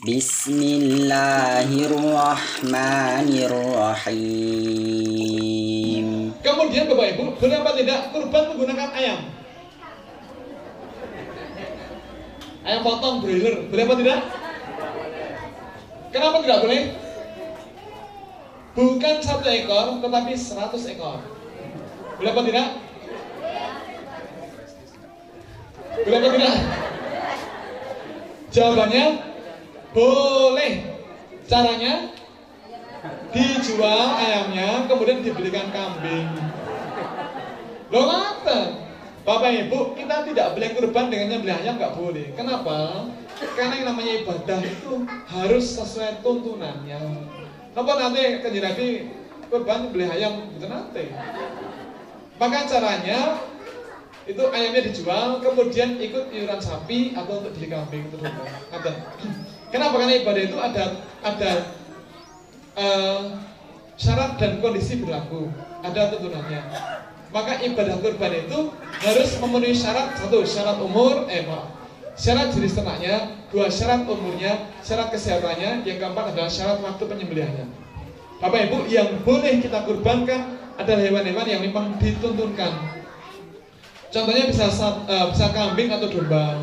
Bismillahirrahmanirrahim. Kemudian Bapak Ibu, boleh apa tidak kurban menggunakan ayam? Ayam potong broiler, boleh apa tidak? Kenapa tidak boleh? Bukan satu ekor, tetapi seratus ekor. Boleh apa tidak? Boleh apa tidak? Jawabannya boleh. Caranya dijual ayamnya, kemudian dibelikan kambing. Loh ngapa? Bapak Ibu, kita tidak boleh kurban dengan nyembelih ayam nggak boleh. Kenapa? Karena yang namanya ibadah itu harus sesuai tuntunannya. Napa nanti kanjeng Nabi kurban beli ayam itu nanti. Maka caranya itu ayamnya dijual, kemudian ikut iuran sapi atau untuk beli kambing itu ada. Kenapa? Karena ibadah itu ada ada uh, syarat dan kondisi berlaku, ada tuntunannya. Maka ibadah kurban itu harus memenuhi syarat satu syarat umur, eh maaf, syarat jenis ternaknya, dua syarat umurnya, syarat kesehatannya, yang keempat adalah syarat waktu penyembelihannya. Bapak Ibu, yang boleh kita kurbankan adalah hewan-hewan yang memang dituntunkan. Contohnya bisa uh, bisa kambing atau domba,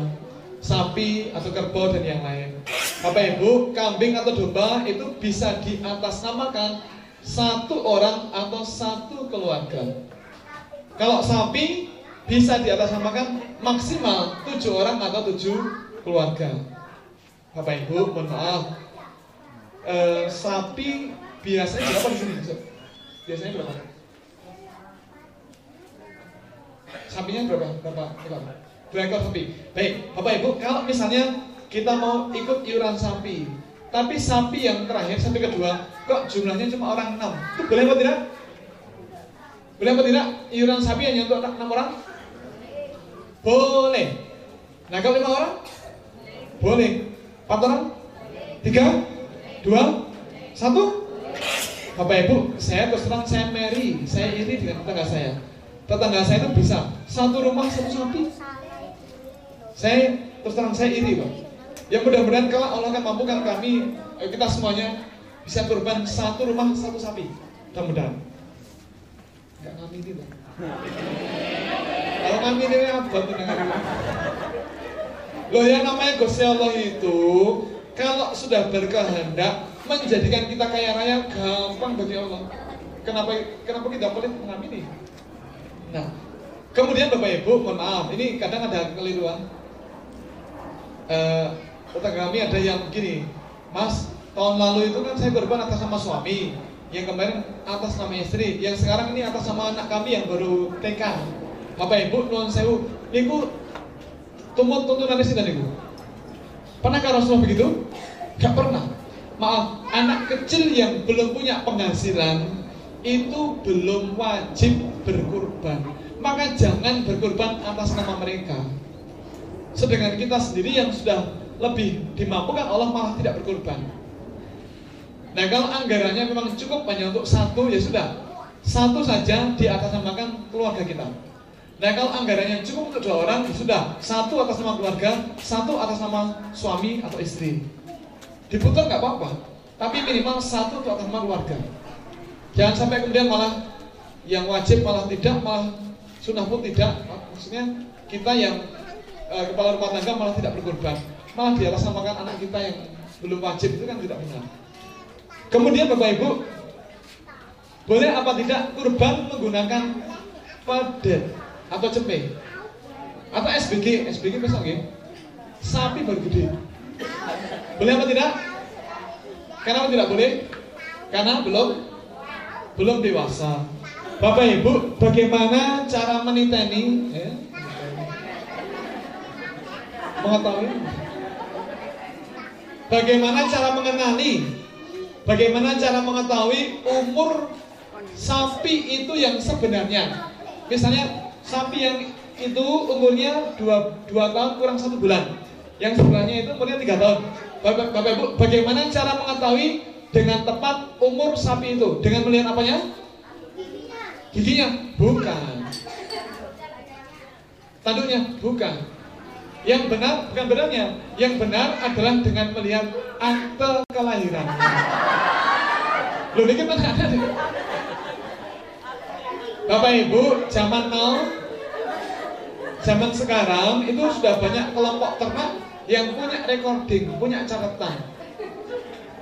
sapi atau kerbau dan yang lain. Bapak Ibu, kambing atau domba itu bisa diatasnamakan satu orang atau satu keluarga. Kalau sapi bisa diatasnamakan maksimal tujuh orang atau tujuh keluarga. Bapak Ibu, mohon maaf. E, sapi biasanya berapa di sini? Biasanya berapa? Sapinya berapa? Berapa? Berapa? Dua ekor sapi. Baik, Bapak Ibu, kalau misalnya kita mau ikut iuran sapi, tapi sapi yang terakhir, sapi kedua, kok jumlahnya cuma orang enam, itu boleh apa tidak? Boleh apa tidak? Iuran sapi hanya untuk enam orang? Boleh. Nah kalau lima orang? Boleh. Empat orang? Tiga? Dua? Satu? Bapak Ibu, saya terus terang saya Mary, saya iri dengan tetangga saya. Tetangga saya itu bisa satu rumah satu sapi. Saya terus terang saya iri, Pak. Ya mudah-mudahan kalau Allah akan mampukan kami, kita semuanya bisa kurban satu rumah satu sapi. Mudah-mudahan. Enggak ngamin itu. Kalau ngamin ini apa tuh Loh yang namanya Gusti Allah itu kalau sudah berkehendak menjadikan kita kaya raya gampang bagi Allah. Kenapa kenapa kita boleh mengamini? Nah, kemudian Bapak Ibu, mohon maaf, ini kadang ada keliruan. Uh, tetangga kami ada yang begini, Mas, tahun lalu itu kan saya berban atas nama suami, yang kemarin atas nama istri, yang sekarang ini atas nama anak kami yang baru TK. Bapak Ibu, nuan sewu, niku tumut tuntunan sih niku. Pernah kan Rasulullah begitu? Gak pernah. Maaf, anak kecil yang belum punya penghasilan itu belum wajib berkurban. Maka jangan berkurban atas nama mereka. Sedangkan kita sendiri yang sudah lebih dimampukan Allah malah tidak berkorban. Nah kalau anggarannya memang cukup hanya untuk satu ya sudah satu saja di atas namakan keluarga kita. Nah kalau anggarannya cukup untuk dua orang ya sudah satu atas nama keluarga, satu atas nama suami atau istri. Diputar nggak apa-apa, tapi minimal satu untuk atas nama keluarga. Jangan sampai kemudian malah yang wajib malah tidak, malah sunnah pun tidak. Maksudnya kita yang uh, kepala rumah tangga malah tidak berkorban, malah di atas namakan anak kita yang belum wajib itu kan tidak benar. Kemudian Bapak Ibu, boleh apa tidak kurban menggunakan padet atau cepe atau SBG, SBG besok ya. Sapi baru gede. Boleh apa tidak? Kenapa tidak boleh? Karena belum belum dewasa. Bapak Ibu, bagaimana cara meniteni? Ya? Mengetahui? Bagaimana cara mengenali? Bagaimana cara mengetahui umur sapi itu yang sebenarnya? Misalnya sapi yang itu umurnya 2, 2 tahun kurang satu bulan. Yang sebelahnya itu umurnya 3 tahun. Bapak, Bapak Ibu, bagaimana cara mengetahui dengan tepat umur sapi itu? Dengan melihat apanya? Giginya? Bukan. Tanduknya? Bukan. Yang benar bukan benarnya, yang benar adalah dengan melihat akte kelahiran. Loh, ini kan ada. Bapak Ibu, zaman now, zaman sekarang itu sudah banyak kelompok ternak yang punya recording, punya catatan.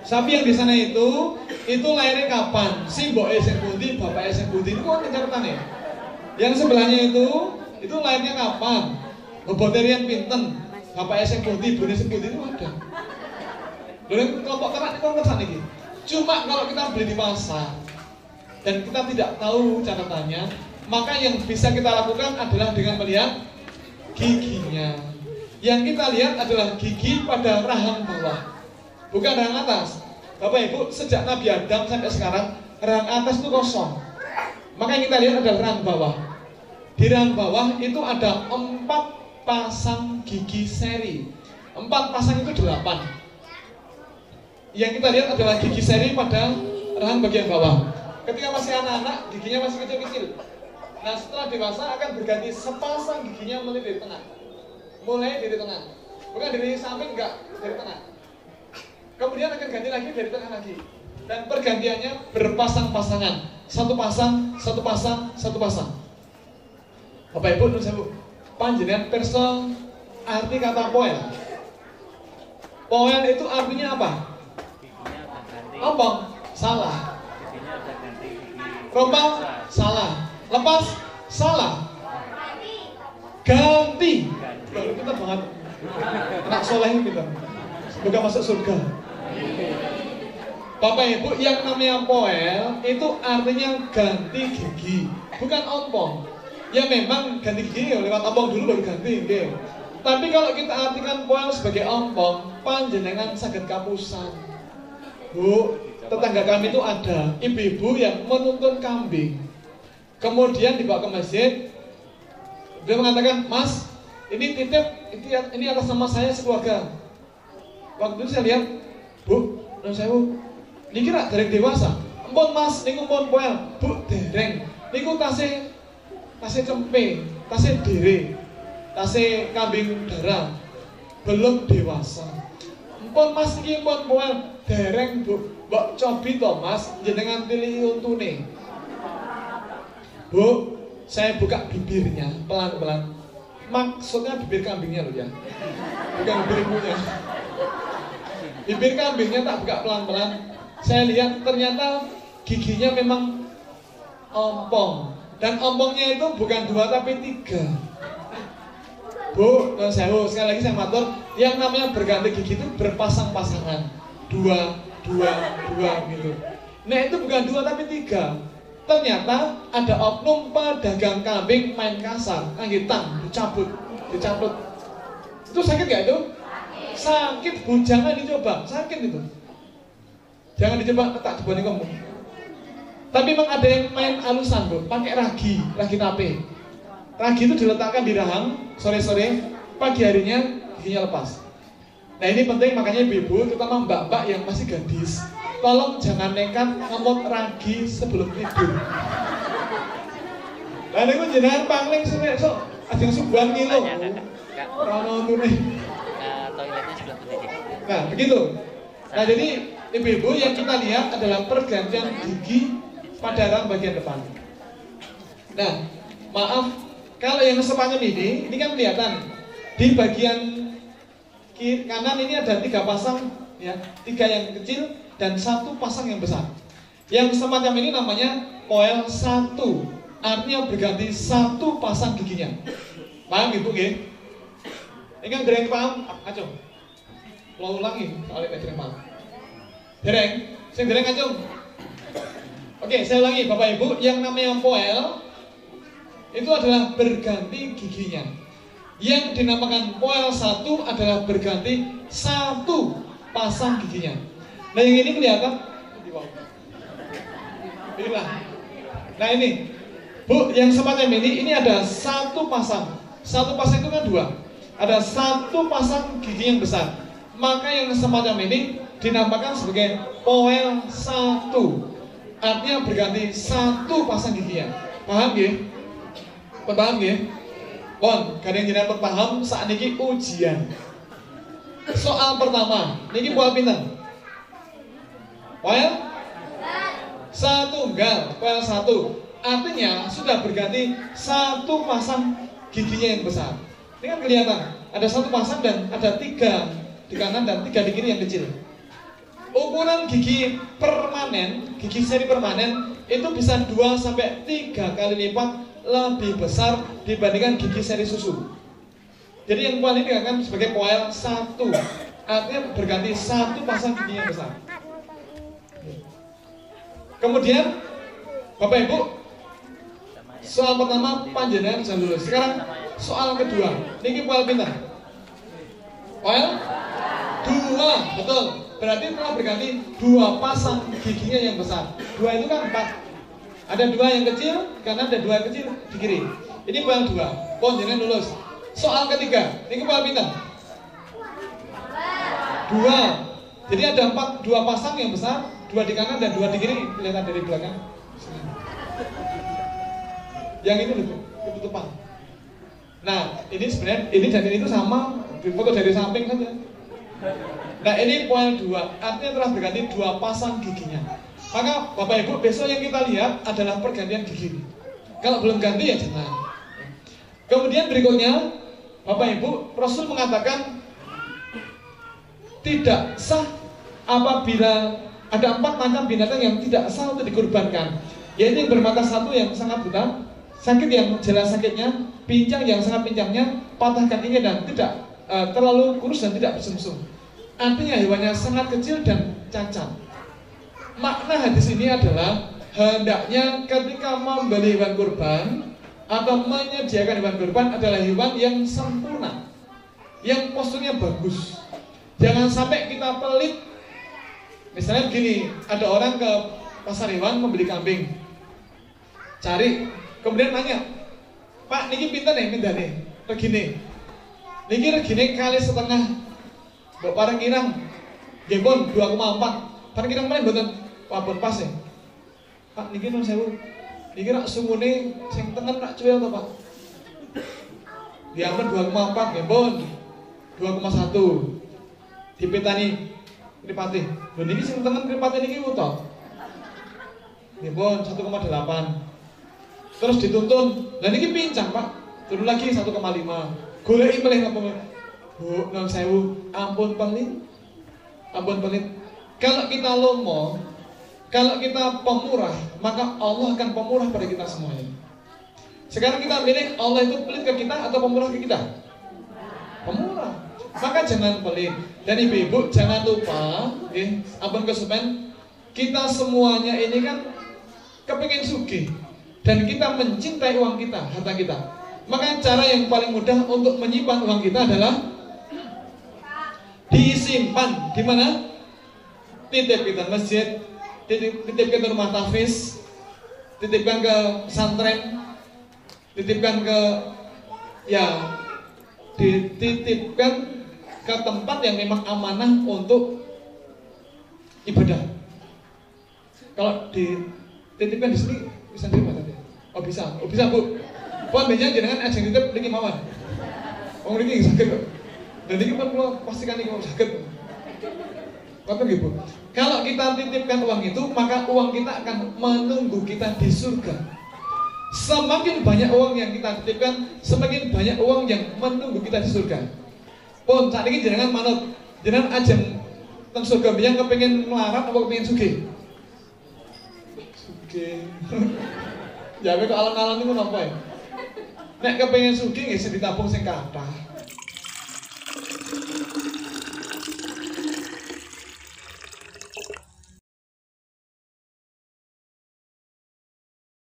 Sapi yang di sana itu, itu lahirnya kapan? Si mbok esek putih, bapak esek putih itu kan catatan ya. Yang sebelahnya itu, itu lahirnya kapan? Boboterian pinten, bapak esek putih, ibu esek putih itu ada. Lalu kelompok ternak itu kan ini. Cuma kalau kita beli di pasar dan kita tidak tahu catatannya, maka yang bisa kita lakukan adalah dengan melihat giginya. Yang kita lihat adalah gigi pada rahang bawah bukan rahang atas. Bapak Ibu, sejak Nabi Adam sampai sekarang, rahang atas itu kosong. Maka yang kita lihat adalah rahang bawah. Di rahang bawah itu ada empat pasang gigi seri. Empat pasang itu delapan. Yang kita lihat adalah gigi seri pada rahang bagian bawah. Ketika masih anak-anak, giginya masih kecil-kecil. Nah setelah dewasa akan berganti sepasang giginya mulai dari tengah. Mulai dari tengah. Bukan dari samping, enggak, dari tengah kemudian akan ganti lagi dari tengah lagi dan pergantiannya berpasang-pasangan satu pasang satu pasang satu pasang Bapak Ibu saya panjenengan perso arti kata poel. Poel itu artinya apa? Ompong salah. Rompang salah. Lepas? Salah. Ganti. Loh, kita banget. Anak soleh kita. Semoga masuk surga. Bapak Ibu yang namanya poel itu artinya ganti gigi, bukan ompong. Ya memang ganti gigi ya, lewat ompong dulu baru ganti gitu. Tapi kalau kita artikan poel sebagai ompong, panjenengan sakit kapusan. Bu, tetangga kami itu ada ibu-ibu yang menuntun kambing. Kemudian dibawa ke masjid. Dia mengatakan, Mas, ini titip, ini, ini atas nama saya sekeluarga. Waktu itu saya lihat, Bu, non sewu, niki rak dereng dewasa. Ampun Mas, niku pun poel. Bu, dereng. Niku tasih tasih cempe, tasih dere, tasih kambing darah. Belum dewasa. Ampun Mas niki pun poel. Dereng, Bu. Mbok cobi to Mas, jenengan pilih untune. Bu, saya buka bibirnya pelan-pelan. Maksudnya bibir kambingnya loh ya, bukan bibir ibunya bibir kambingnya tak buka pelan-pelan saya lihat ternyata giginya memang ompong dan ompongnya itu bukan dua tapi tiga. Bu, non sewu, sekali lagi saya matur. Yang namanya berganti gigi itu berpasang-pasangan. Dua, dua, dua gitu. Nah itu bukan dua tapi tiga. Ternyata ada oknum pedagang kambing main kasar. Anggitan, dicabut, dicabut. Itu sakit gak itu? Sakit. Bu, jangan dicoba, sakit itu. Jangan dicoba letak di kamu. Tapi memang ada yang main alusan bu, pakai ragi, ragi tape. Ragi itu diletakkan di rahang sore-sore, pagi harinya giginya lepas. Nah ini penting makanya ibu-ibu, terutama mbak-mbak yang masih gadis, tolong jangan nekat ngemot ragi sebelum tidur. Lalu itu jenengan pangling sebenarnya so, ada subuhan kilo. Rono tuh toiletnya sebelah Nah, begitu. Nah, jadi ibu-ibu yang kita lihat adalah pergantian gigi pada rang bagian depan. Nah, maaf, kalau yang sepanjang ini, ini kan kelihatan di bagian kiri kanan ini ada tiga pasang, ya, tiga yang kecil dan satu pasang yang besar. Yang semacam ini namanya poel satu, artinya berganti satu pasang giginya. Paham ibu, gitu? Ingkang dereng paham, acung. Kalau ulangi, soalnya dereng paham. Dereng, sing dereng acung. Oke, saya ulangi Bapak Ibu, yang namanya poel itu adalah berganti giginya. Yang dinamakan poel satu adalah berganti satu pasang giginya. Nah yang ini kelihatan Inilah. Nah ini, Bu, yang semacam ini, ini ada satu pasang. Satu pasang itu kan dua ada satu pasang gigi yang besar. Maka yang semacam ini dinamakan sebagai poel satu. Artinya berganti satu pasang gigi ya. Paham ya? Paham ya? Pon, kadang jenengan paham saat ini ujian. Soal pertama, niki poel pinten? Poel satu enggak, poel satu. Artinya sudah berganti satu pasang giginya yang besar. Ini kan kelihatan, ada satu pasang dan ada tiga di kanan dan tiga di kiri yang kecil. Ukuran gigi permanen, gigi seri permanen itu bisa 2 sampai 3 kali lipat lebih besar dibandingkan gigi seri susu. Jadi yang poel ini akan sebagai poel satu, artinya berganti satu pasang gigi yang besar. Kemudian Bapak Ibu, soal pertama panjenengan bisa lulus. Sekarang soal kedua, ini poel pintar. Poel dua, betul. Berarti telah berganti dua pasang giginya yang besar. Dua itu kan empat. Ada dua yang kecil, karena ada dua yang kecil di kiri. Ini poin dua. Jadi lulus. Soal ketiga, ini poin pintar. Dua. Jadi ada empat, dua pasang yang besar, dua di kanan dan dua di kiri. Kelihatan dari belakang. Yang ini loh, ketutupan. Nah, ini sebenarnya ini dan ini itu sama, foto dari samping saja. Nah, ini poin dua, artinya telah berganti dua pasang giginya. Maka Bapak Ibu besok yang kita lihat adalah pergantian gigi. Kalau belum ganti ya jangan. Kemudian berikutnya Bapak Ibu Rasul mengatakan tidak sah apabila ada empat macam binatang yang tidak sah untuk dikurbankan. Yaitu yang bermata satu yang sangat buta, sakit yang jelas sakitnya, pincang yang sangat pincangnya, patah kakinya dan tidak uh, terlalu kurus dan tidak bersumsum. Artinya hewannya sangat kecil dan cacat makna hadis ini adalah hendaknya ketika membeli hewan kurban atau menyediakan hewan kurban adalah hewan yang sempurna, yang posturnya bagus. Jangan sampai kita pelit. Misalnya begini, ada orang ke pasar hewan membeli kambing, cari, kemudian nanya, Pak, niki pinter nih, minta nih, regine, niki regine kali setengah, Bapak parang kirang, gembon 2,4, parang kirang mana buatan wabon pas ya. Pak niki nun sewu. Niki rak sungune sing tengen rak cuwel to, Pak. Diamen 2,4 nggih, Pun. 2,1. Dipitani Kripati. Lho niki sing tengen Kripati niki uta. Nggih, Pun 1,8. Terus dituntun. Lah niki pincang, Pak. Turun lagi 1,5. Goleki melih ngapa? Bu, non sewu, ampun pelit. Ampun pelit. Kalau kita lomo, kalau kita pemurah, maka Allah akan pemurah pada kita semuanya. Sekarang kita milih Allah itu pelit ke kita atau pemurah ke kita? Pemurah. Maka jangan pelit. Dan ibu-ibu jangan lupa, eh, abang kesupen, kita semuanya ini kan kepingin sugi dan kita mencintai uang kita, harta kita. Maka cara yang paling mudah untuk menyimpan uang kita adalah disimpan di mana? Titip kita masjid, titipkan ke rumah tafis, titipkan ke pesantren, titipkan ke ya dititipkan ke tempat yang memang amanah untuk ibadah. Kalau dititipkan di sini bisa terima tadi? Oh bisa, oh bisa bu. Puan banyak jangan aja titip lagi mawar. Oh ini sakit kok. Dan ini kan pastikan ini mau sakit. Kata gitu. Kalau kita titipkan uang itu, maka uang kita akan menunggu kita di surga. Semakin banyak uang yang kita titipkan, semakin banyak uang yang menunggu kita di surga. Pun saat ini jangan manut, jangan aja tentang surga yang kepengen melarat atau kepengen suge. Suge. ya kok alam-alam itu apa ya? Nek kepengen suge nggak bisa ditabung sing kathah.